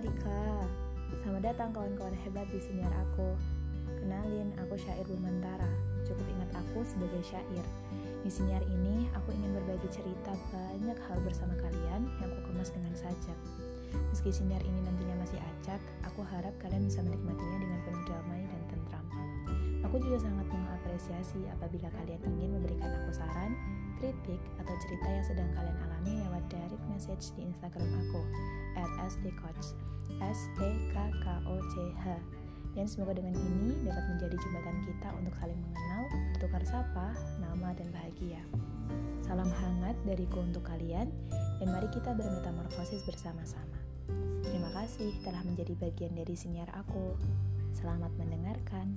Selamat datang kawan-kawan hebat di siniar aku. Kenalin, aku Syair Bumantara. Cukup ingat aku sebagai syair. Di siniar ini, aku ingin berbagi cerita banyak hal bersama kalian yang aku kemas dengan sajak. Meski siniar ini nantinya masih acak, aku harap kalian bisa menikmatinya dengan penuh damai dan tentram. Aku juga sangat mengapresiasi apabila kalian ingin memberikan aku saran, kritik, atau cerita yang sedang kalian alami message di Instagram aku stcoach s t k k o c h dan semoga dengan ini dapat menjadi jembatan kita untuk saling mengenal, bertukar sapa, nama, dan bahagia. Salam hangat dariku untuk kalian, dan mari kita bermetamorfosis bersama-sama. Terima kasih telah menjadi bagian dari siniar aku. Selamat mendengarkan.